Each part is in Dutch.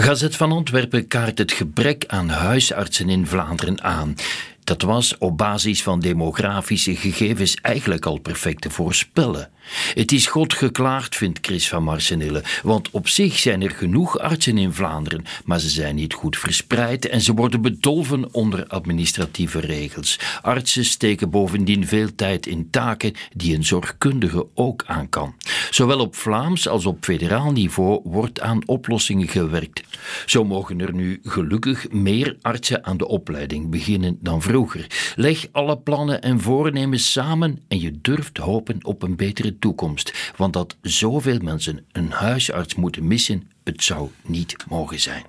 Gazet van Antwerpen kaart het gebrek aan huisartsen in Vlaanderen aan. Dat was op basis van demografische gegevens eigenlijk al perfect te voorspellen. Het is God geklaagd, vindt Chris van Marsenille, want op zich zijn er genoeg artsen in Vlaanderen, maar ze zijn niet goed verspreid en ze worden bedolven onder administratieve regels. Artsen steken bovendien veel tijd in taken die een zorgkundige ook aan kan. Zowel op Vlaams als op federaal niveau wordt aan oplossingen gewerkt. Zo mogen er nu gelukkig meer artsen aan de opleiding beginnen dan vroeger. Leg alle plannen en voornemens samen en je durft hopen op een betere toekomst. Want dat zoveel mensen een huisarts moeten missen, het zou niet mogen zijn.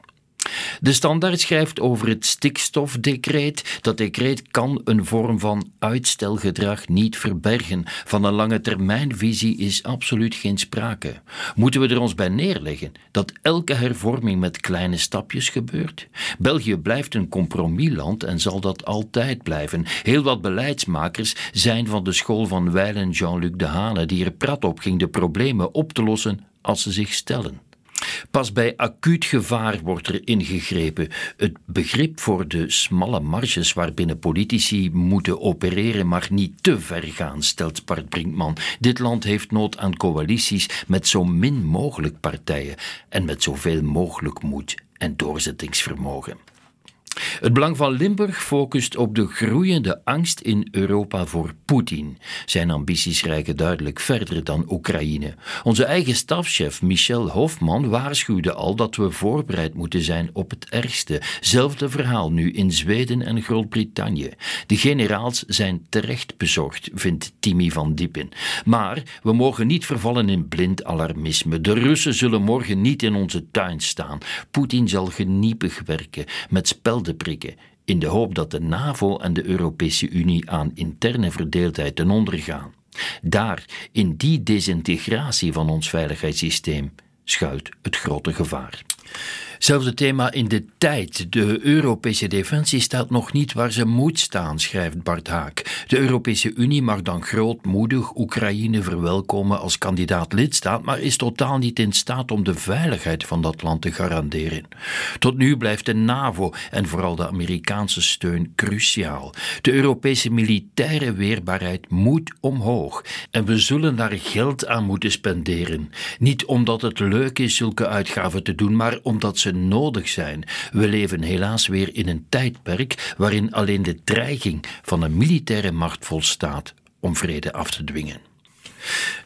De standaard schrijft over het stikstofdecreet. Dat decreet kan een vorm van uitstelgedrag niet verbergen. Van een lange termijnvisie is absoluut geen sprake. Moeten we er ons bij neerleggen dat elke hervorming met kleine stapjes gebeurt? België blijft een compromisland en zal dat altijd blijven. Heel wat beleidsmakers zijn van de school van Weil en Jean-Luc Dehane, die er prat op ging de problemen op te lossen als ze zich stellen. Pas bij acuut gevaar wordt er ingegrepen. Het begrip voor de smalle marges waarbinnen politici moeten opereren mag niet te ver gaan, stelt Bart Brinkman. Dit land heeft nood aan coalities met zo min mogelijk partijen en met zoveel mogelijk moed en doorzettingsvermogen. Het Belang van Limburg focust op de groeiende angst in Europa voor Poetin. Zijn ambities reiken duidelijk verder dan Oekraïne. Onze eigen stafchef Michel Hofman waarschuwde al dat we voorbereid moeten zijn op het ergste. Zelfde verhaal nu in Zweden en Groot-Brittannië. De generaals zijn terecht bezorgd, vindt Timmy van Diepen. Maar we mogen niet vervallen in blind alarmisme. De Russen zullen morgen niet in onze tuin staan. Poetin zal geniepig werken met spel in de hoop dat de NAVO en de Europese Unie aan interne verdeeldheid ten onder gaan. Daar, in die desintegratie van ons veiligheidssysteem, schuilt het grote gevaar. Zelfde thema in de tijd. De Europese defensie staat nog niet waar ze moet staan, schrijft Bart Haak. De Europese Unie mag dan grootmoedig Oekraïne verwelkomen als kandidaat lidstaat, maar is totaal niet in staat om de veiligheid van dat land te garanderen. Tot nu blijft de NAVO en vooral de Amerikaanse steun cruciaal. De Europese militaire weerbaarheid moet omhoog en we zullen daar geld aan moeten spenderen. Niet omdat het leuk is zulke uitgaven te doen, maar omdat ze nodig zijn. We leven helaas weer in een tijdperk waarin alleen de dreiging van een militaire macht volstaat om vrede af te dwingen.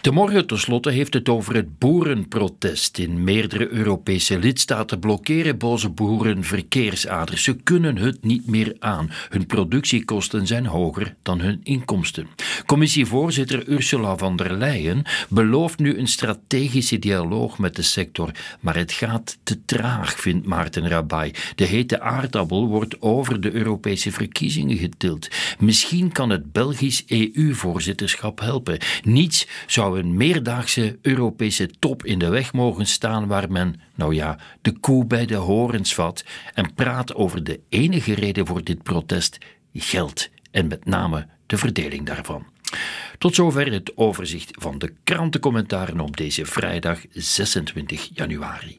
De morgen tenslotte heeft het over het boerenprotest. In meerdere Europese lidstaten blokkeren boze boeren verkeersaders. Ze kunnen het niet meer aan. Hun productiekosten zijn hoger dan hun inkomsten. Commissievoorzitter Ursula von der Leyen belooft nu een strategische dialoog met de sector. Maar het gaat te traag, vindt Maarten Rabai. De hete aardappel wordt over de Europese verkiezingen getild. Misschien kan het Belgisch EU-voorzitterschap helpen. Zou een meerdaagse Europese top in de weg mogen staan waar men, nou ja, de koe bij de horens vat en praat over de enige reden voor dit protest: geld en met name de verdeling daarvan. Tot zover het overzicht van de krantencommentaren op deze vrijdag 26 januari.